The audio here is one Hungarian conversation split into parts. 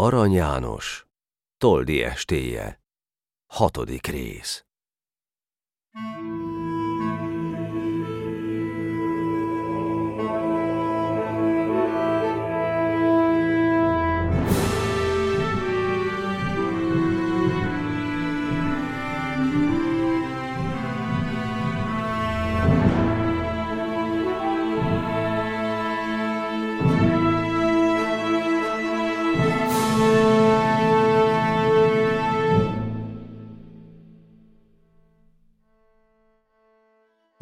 Arany János, Toldi estéje, hatodik rész.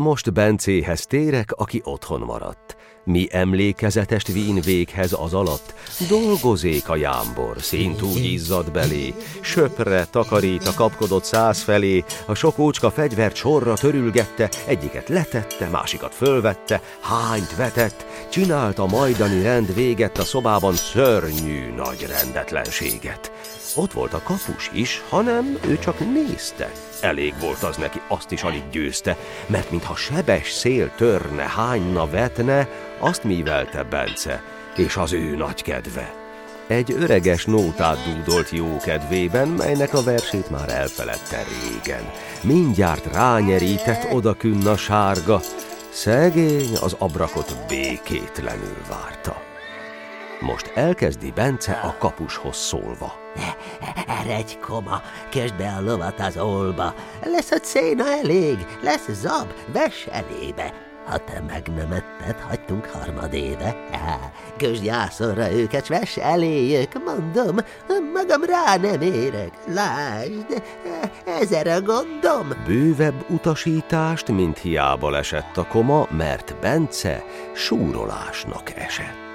Most Bencéhez térek, aki otthon maradt. Mi emlékezetest vín véghez az alatt, dolgozék a jámbor, szintú izzad belé, söpre takarít a kapkodott száz felé, a sok ócska fegyvert sorra törülgette, egyiket letette, másikat fölvette, hányt vetett, csinált a majdani rend véget a szobában szörnyű nagy rendetlenséget. Ott volt a kapus is, hanem ő csak nézte. Elég volt az neki, azt is alig győzte, mert mintha sebes szél törne, hányna, vetne, azt mívelte Bence, és az ő nagy kedve. Egy öreges nótát dúdolt jó kedvében, melynek a versét már elfeledte régen. Mindjárt rányerített odakünn a sárga, szegény az abrakot békétlenül várta. Most elkezdi Bence a kapushoz szólva. Egy koma, kezd be a lovat az olba. Lesz a céna elég, lesz zab, vess elébe. Ha te meg nem etted, hagytunk harmadéve. Közd jászorra őket, s vess eléjük, mondom, magam rá nem érek. Lásd, ezer a gondom. Bővebb utasítást, mint hiába lesett a koma, mert Bence súrolásnak esett.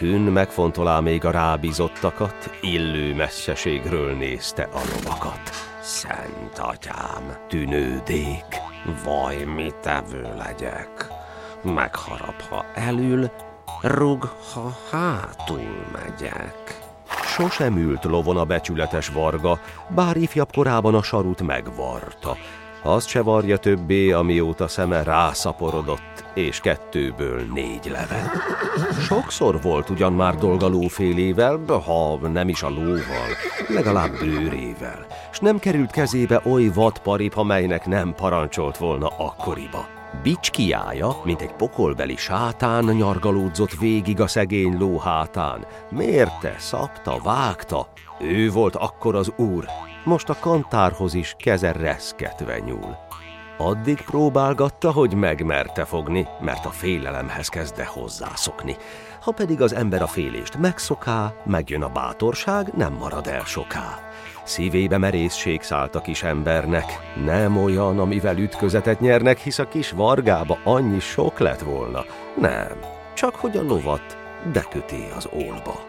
Kün megfontolá még a rábízottakat, illő messzeségről nézte a lovakat. Szent atyám, tűnődék, vaj, mit tevő legyek. Megharap, ha elül, rug, ha hátul megyek. Sosem ült lovon a becsületes varga, bár ifjabb korában a sarut megvarta. Azt se varja többé, amióta szeme rászaporodott, és kettőből négy leve. Sokszor volt ugyan már dolga lófélével, ha nem is a lóval, legalább bőrével, s nem került kezébe oly vadparip, amelynek nem parancsolt volna akkoriba. Bicskiája, mint egy pokolbeli sátán nyargalódzott végig a szegény ló hátán. Mérte, szapta, vágta. Ő volt akkor az úr, most a kantárhoz is keze reszketve nyúl. Addig próbálgatta, hogy megmerte fogni, mert a félelemhez kezdte hozzászokni. Ha pedig az ember a félést megszoká, megjön a bátorság, nem marad el soká. Szívébe merészség szállt a kis embernek, nem olyan, amivel ütközetet nyernek, hisz a kis vargába annyi sok lett volna. Nem, csak hogy a lovat beköté az ólba.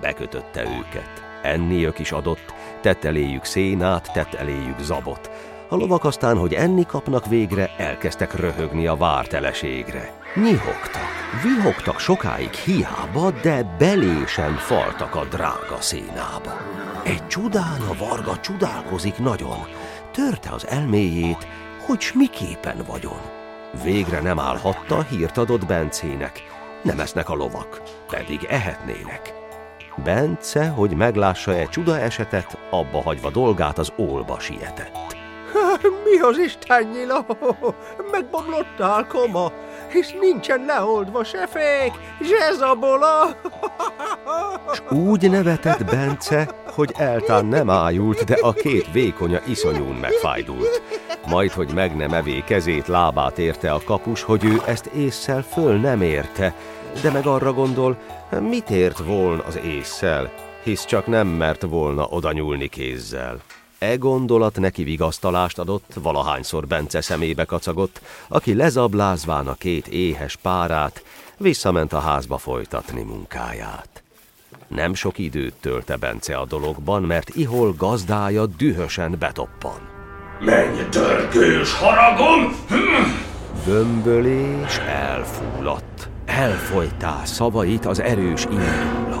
Bekötötte őket, enniük is adott, tett eléjük szénát, tett eléjük zabot. A lovak aztán, hogy enni kapnak végre, elkezdtek röhögni a várteleségre. Nyihogtak, vihogtak sokáig hiába, de belésen faltak a drága szénába. Egy csodán a varga csodálkozik nagyon, törte az elméjét, hogy s miképpen vagyon. Végre nem állhatta, hírt adott Bencének. Nem esznek a lovak, pedig ehetnének. Bence, hogy meglássa egy csuda esetet, abba hagyva dolgát az ólba sietett. Mi az Isten nyila? Megbomlottál, koma, hisz nincsen leoldva se fék, se zabola. S úgy nevetett Bence, hogy eltán nem ájult, de a két vékonya iszonyún megfájdult. Majd, hogy meg nem evé kezét, lábát érte a kapus, hogy ő ezt észszel föl nem érte, de meg arra gondol, mit ért volna az észszel, hisz csak nem mert volna oda nyúlni kézzel. E gondolat neki vigasztalást adott, valahányszor Bence szemébe kacagott, aki lezablázván a két éhes párát, visszament a házba folytatni munkáját. Nem sok időt tölte Bence a dologban, mert ihol gazdája dühösen betoppan. Menj, törkős haragom! Bömbölés elfúlott. Elfolytá szavait az erős indulat.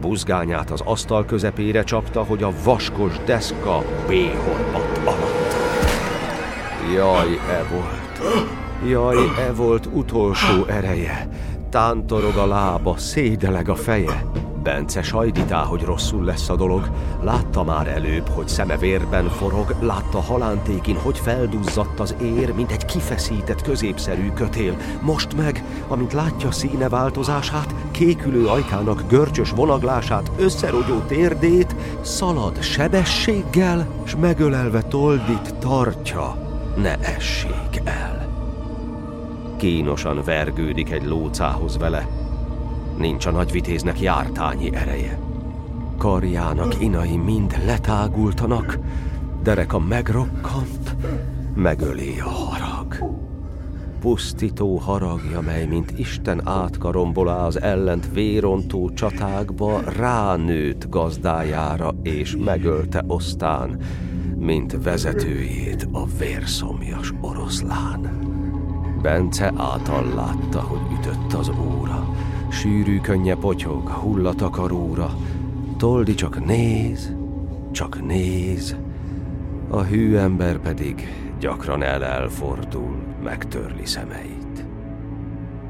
Buzgányát az asztal közepére csapta, hogy a vaskos deszka béhorpat alatt. Jaj, e volt. Jaj, e volt utolsó ereje. Tántorog a lába, szédeleg a feje. Bence sajditá, hogy rosszul lesz a dolog. Látta már előbb, hogy szeme vérben forog, látta halántékin, hogy felduzzadt az ér, mint egy kifeszített középszerű kötél. Most meg, amint látja színe változását, kékülő ajkának görcsös vonaglását, összerogyó térdét, szalad sebességgel, s megölelve toldit tartja, ne essék el. Kínosan vergődik egy lócához vele, nincs a nagyvitéznek jártányi ereje. Karjának inai mind letágultanak, dereka megrokkant, megöli a harag. Pusztító haragja, mely mint Isten átkarombolá az ellent vérontó csatákba, ránőtt gazdájára, és megölte osztán, mint vezetőjét a vérszomjas oroszlán. Bence által látta, hogy ütött az óra, Sűrű könnye potyog, hullatak a róra. Toldi csak néz, csak néz. A hű ember pedig gyakran el-elfordul, megtörli szemeit.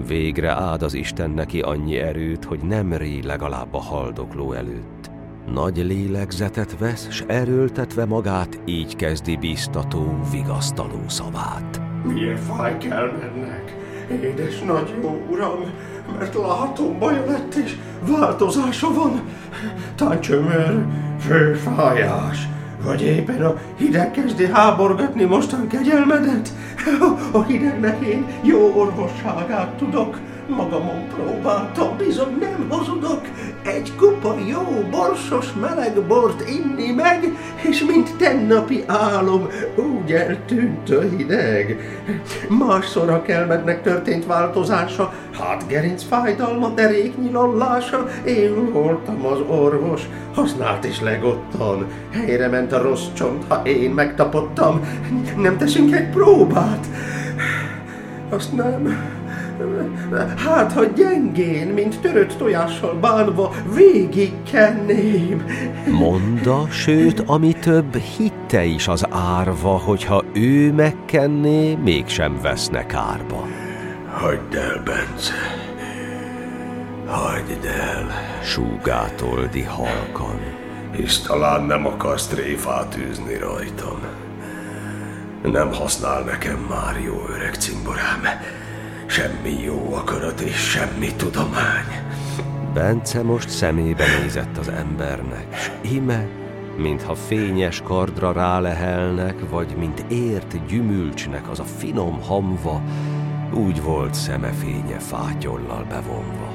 Végre áld az Isten neki annyi erőt, hogy nem ré legalább a haldokló előtt. Nagy lélegzetet vesz, s erőltetve magát, így kezdi biztató, vigasztaló szavát. Milyen fáj kell mennek, édes nagy jó uram, mert látom baja lett és változása van. Táncsömör, főfájás, vagy éppen a hideg kezdi háborgatni mostan kegyelmedet. A hidegnek én jó orvosságát tudok, Magamon próbáltam, bizony nem hazudok, egy kupa jó, borsos meleg bort inni meg, és mint tennapi álom, úgy eltűnt a hideg. Másszor a kelmednek történt változása, hát gerinc fájdalma, deréknyi lollása, én voltam az orvos, használt is legottan. Helyre ment a rossz csont, ha én megtapottam. Nem teszünk egy próbát? Azt nem. Hát, ha gyengén, mint törött tojással bánva, végig kenném. Monda, sőt, ami több, hitte is az árva, hogyha ő megkenné, mégsem veszne kárba. Hagyd el, Bence. Hagyd el. Súgátoldi halkan. És talán nem akarsz tréfát űzni rajtam. Nem használ nekem már jó öreg cimborám. Semmi jó akarat és semmi tudomány. Bence most szemébe nézett az embernek, s ime, mintha fényes kardra rálehelnek, vagy mint ért gyümülcsnek az a finom hamva, úgy volt szeme fénye fátyollal bevonva.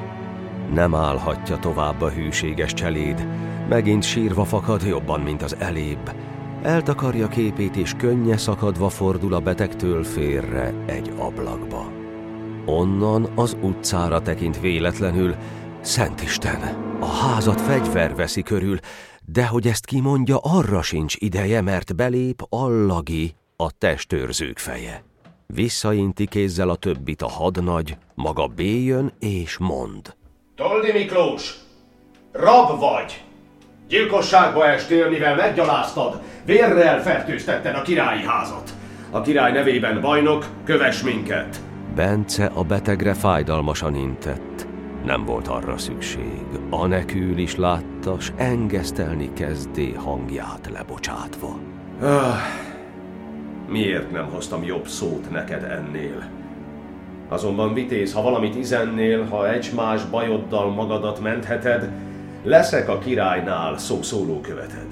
Nem állhatja tovább a hűséges cseléd, megint sírva fakad jobban, mint az elébb. Eltakarja képét, és könnye szakadva fordul a betegtől félre egy ablakba. Onnan az utcára tekint véletlenül, Szentisten, a házat fegyver veszi körül, de hogy ezt kimondja, arra sincs ideje, mert belép Allagi, a testőrzők feje. Visszainti kézzel a többit a hadnagy, maga béjön és mond. Toldi Miklós, rab vagy! Gyilkosságba estél, mivel meggyaláztad, vérrel fertőztetted a királyi házat. A király nevében bajnok, köves minket! Bence a betegre fájdalmasan intett. Nem volt arra szükség. Anekül is látta, s engesztelni kezdé hangját lebocsátva. Ah, miért nem hoztam jobb szót neked ennél? Azonban vitéz, ha valamit izennél, ha egymás bajoddal magadat mentheted, leszek a királynál szószóló követed.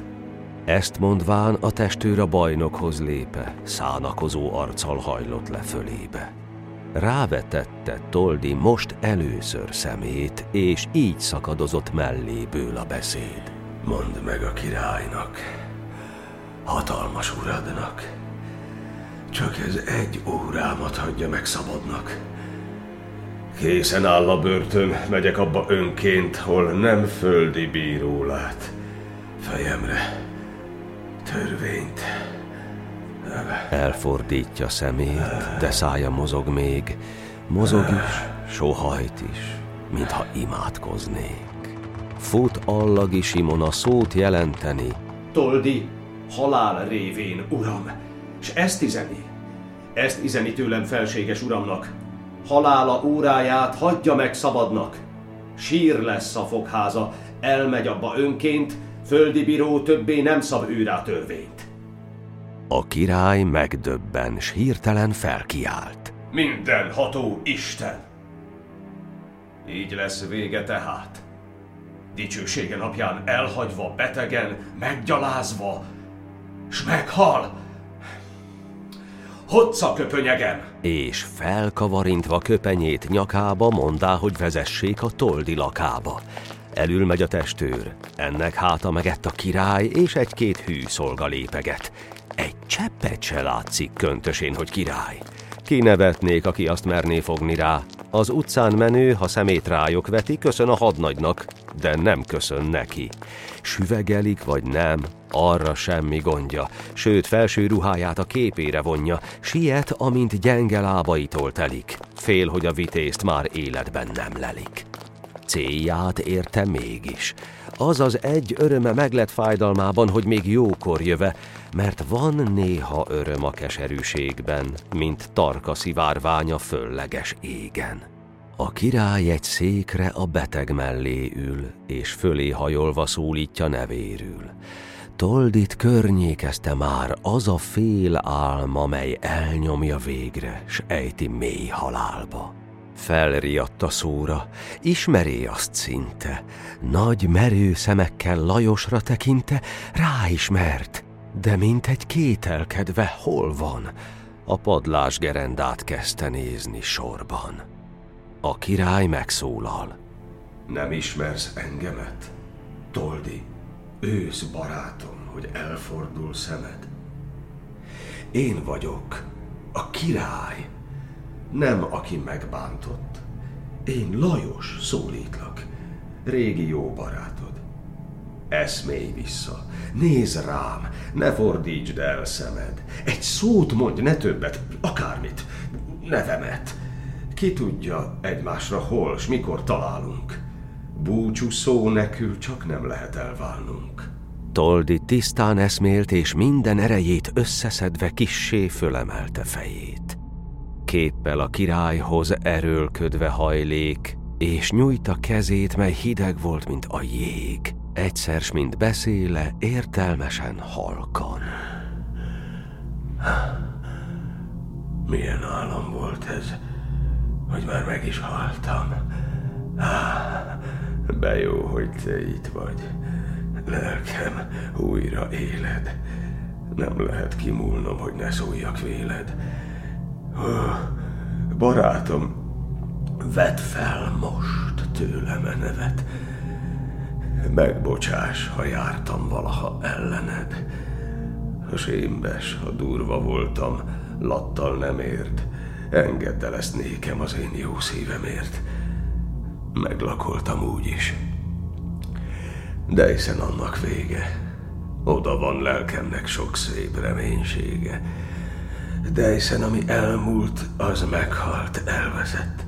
Ezt mondván a testőr a bajnokhoz lépe, szánakozó arccal hajlott le fölébe. Rávetette Toldi most először szemét, és így szakadozott melléből a beszéd. Mondd meg a királynak, hatalmas uradnak, csak ez egy órámat hagyja meg szabadnak. Készen áll a börtön, megyek abba önként, hol nem földi bíró lát. Fejemre törvényt Elfordítja szemét, de szája mozog még. Mozog is, sohajt is, mintha imádkoznék. Fut Allagi Simon a szót jelenteni. Toldi, halál révén, uram, és ezt izeni. Ezt izeni tőlem felséges uramnak. Halála óráját hagyja meg szabadnak. Sír lesz a fogháza, elmegy abba önként, földi bíró többé nem szab őrá törvényt. A király megdöbben, s hirtelen felkiált. Minden ható Isten! Így lesz vége tehát. Dicsősége napján elhagyva, betegen, meggyalázva, s meghal. Hotza köpönyegen! És felkavarintva köpenyét nyakába mondá, hogy vezessék a toldi lakába. Elül megy a testőr, ennek háta megett a király, és egy-két hű szolga lépeget. Egy cseppet se látszik köntösén, hogy király. Kinevetnék, aki azt merné fogni rá. Az utcán menő, ha szemét rájuk veti, köszön a hadnagynak, de nem köszön neki. Süvegelik vagy nem, arra semmi gondja, sőt felső ruháját a képére vonja, siet, amint gyenge lábaitól telik, fél, hogy a vitézt már életben nem lelik. Célját érte mégis. Az az egy öröme meglett fájdalmában, hogy még jókor jöve, mert van néha öröm a keserűségben, mint tarka szivárványa fölleges égen. A király egy székre a beteg mellé ül, és fölé hajolva szólítja nevérül. Toldit környékezte már az a fél álma, mely elnyomja végre, s ejti mély halálba. Felriadt a szóra, ismeré azt szinte, nagy merő szemekkel Lajosra tekinte, ráismert, de mint egy kételkedve hol van, a padlás gerendát kezdte nézni sorban. A király megszólal. Nem ismersz engemet? Toldi, ősz barátom, hogy elfordul szemed. Én vagyok, a király, nem aki megbántott. Én Lajos szólítlak, régi jó barátod. Eszmélj vissza, nézz rám, ne fordítsd el szemed. Egy szót mondj, ne többet, akármit, nevemet. Ki tudja egymásra hol, s mikor találunk. Búcsú szó nekül csak nem lehet elválnunk. Toldi tisztán eszmélt, és minden erejét összeszedve kissé fölemelte fejét. Képpel a királyhoz erőlködve hajlék, és nyújta kezét, mely hideg volt, mint a jég. Egyszer, mint beszéle, értelmesen halkan. Milyen állam volt ez, hogy már meg is haltam. De jó, hogy te itt vagy. Lelkem, újra éled. Nem lehet kimúlnom, hogy ne szóljak véled. Barátom, vedd fel most tőlem a nevet. Megbocsás, ha jártam valaha ellened. A sémbes, ha durva voltam, lattal nem ért. Engedd el ezt nékem az én jó szívemért. Meglakoltam úgy is. De hiszen annak vége. Oda van lelkemnek sok szép reménysége. De hiszen ami elmúlt, az meghalt, elveszett.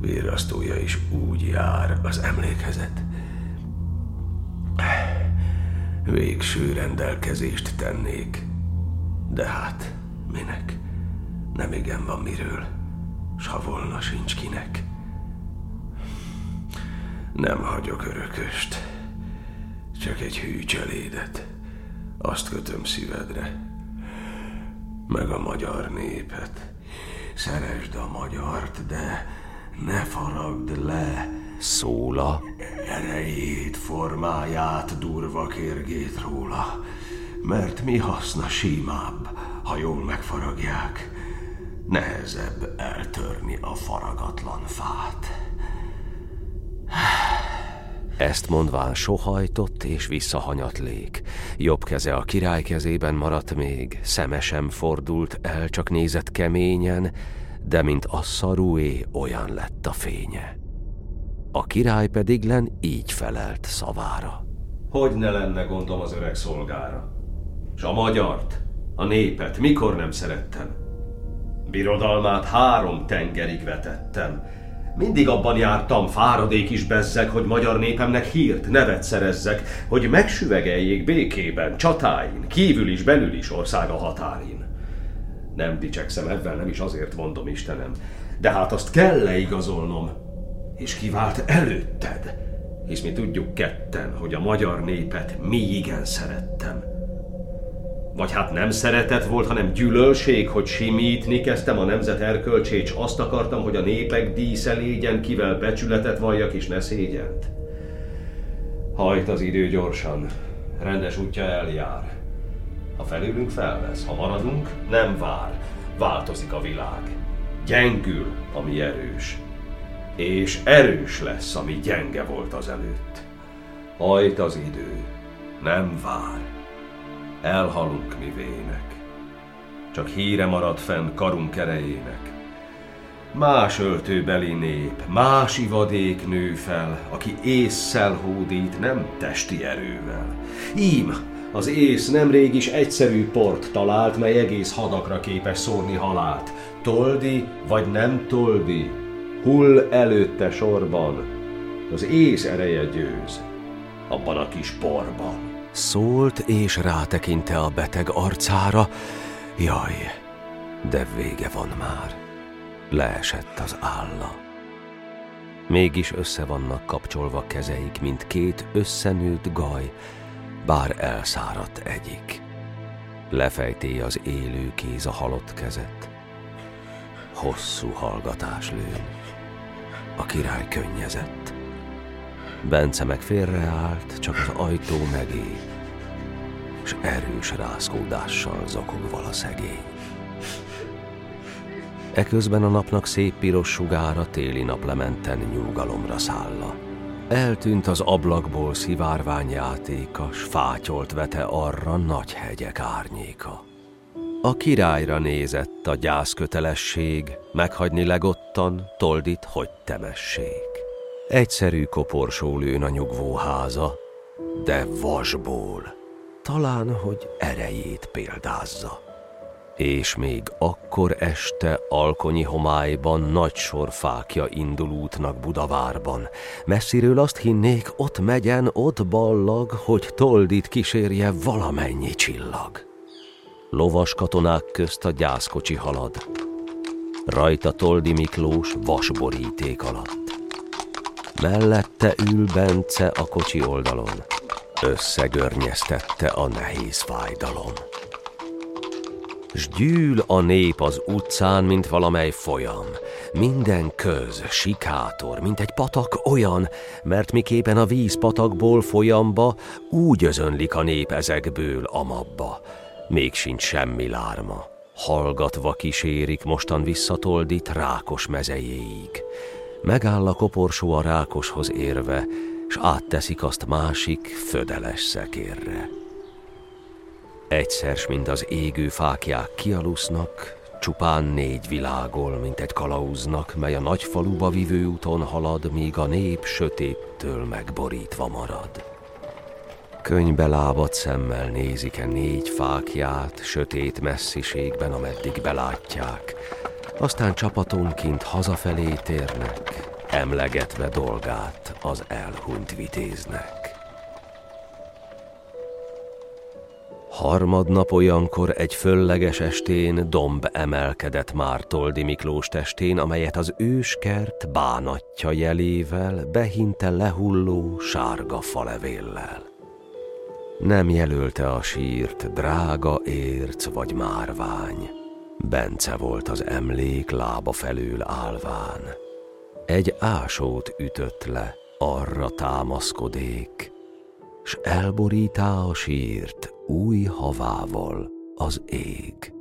Vérasztója is úgy jár az emlékezet. Végső rendelkezést tennék. De hát, minek? Nem igen van miről, s ha volna sincs kinek. Nem hagyok örököst, csak egy hű cselédet. Azt kötöm szívedre, meg a magyar népet. Szeresd a magyart, de ne faragd le. Szóla. Erejét, formáját, durva kérgét róla. Mert mi haszna símább, ha jól megfaragják. Nehezebb eltörni a faragatlan fát. Ezt mondván sohajtott és visszahanyatlék. Jobb keze a király kezében maradt még, szeme sem fordult el, csak nézett keményen, de mint a szarué olyan lett a fénye. A király pedig len így felelt szavára. Hogy ne lenne gondom az öreg szolgára? S a magyart, a népet mikor nem szerettem? Birodalmát három tengerig vetettem, mindig abban jártam, fáradék is bezzek, hogy magyar népemnek hírt, nevet szerezzek, hogy megsüvegeljék békében, csatáin, kívül is, belül is országa határin. Nem dicsekszem, ebben nem is azért mondom, Istenem, de hát azt kell leigazolnom, és kivált előtted. hisz mi tudjuk ketten, hogy a magyar népet mi igen szerettem. Vagy hát nem szeretet volt, hanem gyűlölség, hogy simítni kezdtem a nemzet erkölcsét, és azt akartam, hogy a népek dísze légyen, kivel becsületet valljak és ne szégyent. Hajt az idő gyorsan, rendes útja eljár. Ha felülünk, felvesz, ha maradunk, nem vár, változik a világ. Gyengül, ami erős, és erős lesz, ami gyenge volt az előtt. Hajt az idő, nem vár. Elhalunk mi vének. Csak híre marad fenn karunk erejének. Más öltőbeli nép, más ivadék nő fel, aki észszel hódít, nem testi erővel. Ím, az ész nemrég is egyszerű port talált, mely egész hadakra képes szórni halált. Toldi vagy nem toldi, hull előtte sorban, az ész ereje győz, abban a kis porban. Szólt és rátekinte a beteg arcára, jaj, de vége van már. Leesett az álla. Mégis össze vannak kapcsolva kezeik, mint két összenőtt gaj, bár elszáradt egyik. Lefejté az élő kéz a halott kezet. Hosszú hallgatás lőn. A király könnyezett. Bence meg félreállt, csak az ajtó megé, és erős rászkódással zokog vala szegény. Eközben a napnak szép piros sugára téli naplementen nyugalomra szálla. Eltűnt az ablakból szivárvány játéka, s fátyolt vete arra nagy hegyek árnyéka. A királyra nézett a gyászkötelesség, meghagyni legottan, toldit, hogy temessék. Egyszerű koporsó lőn a nyugvó háza, de vasból, talán, hogy erejét példázza. És még akkor este alkonyi homályban nagy sor fákja indul útnak Budavárban. Messziről azt hinnék, ott megyen, ott ballag, hogy toldit kísérje valamennyi csillag. Lovas katonák közt a gyászkocsi halad. Rajta Toldi Miklós vasboríték alatt. Mellette ül Bence a kocsi oldalon. Összegörnyeztette a nehéz fájdalom. S gyűl a nép az utcán, mint valamely folyam. Minden köz, sikátor, mint egy patak olyan, mert miképpen a víz patakból folyamba, úgy özönlik a nép ezekből amabba. Még sincs semmi lárma. Hallgatva kísérik mostan visszatoldít rákos mezejéig. Megáll a koporsó a rákoshoz érve, s átteszik azt másik, födeles szekérre. Egyszer, mint az égő fákják kialusznak, csupán négy világol, mint egy kalauznak, mely a nagy faluba vivő úton halad, míg a nép sötéttől megborítva marad. Könybe lábat szemmel nézik-e négy fákját, sötét messziségben, ameddig belátják, aztán csapatonként hazafelé térnek, emlegetve dolgát az elhunyt vitéznek. Harmadnap olyankor egy fölleges estén domb emelkedett már Toldi Miklós testén, amelyet az őskert bánatja jelével behinte lehulló sárga falevéllel. Nem jelölte a sírt drága érc vagy márvány. Bence volt az emlék lába felül állván. Egy ásót ütött le, arra támaszkodék, s elborítá a sírt új havával az ég.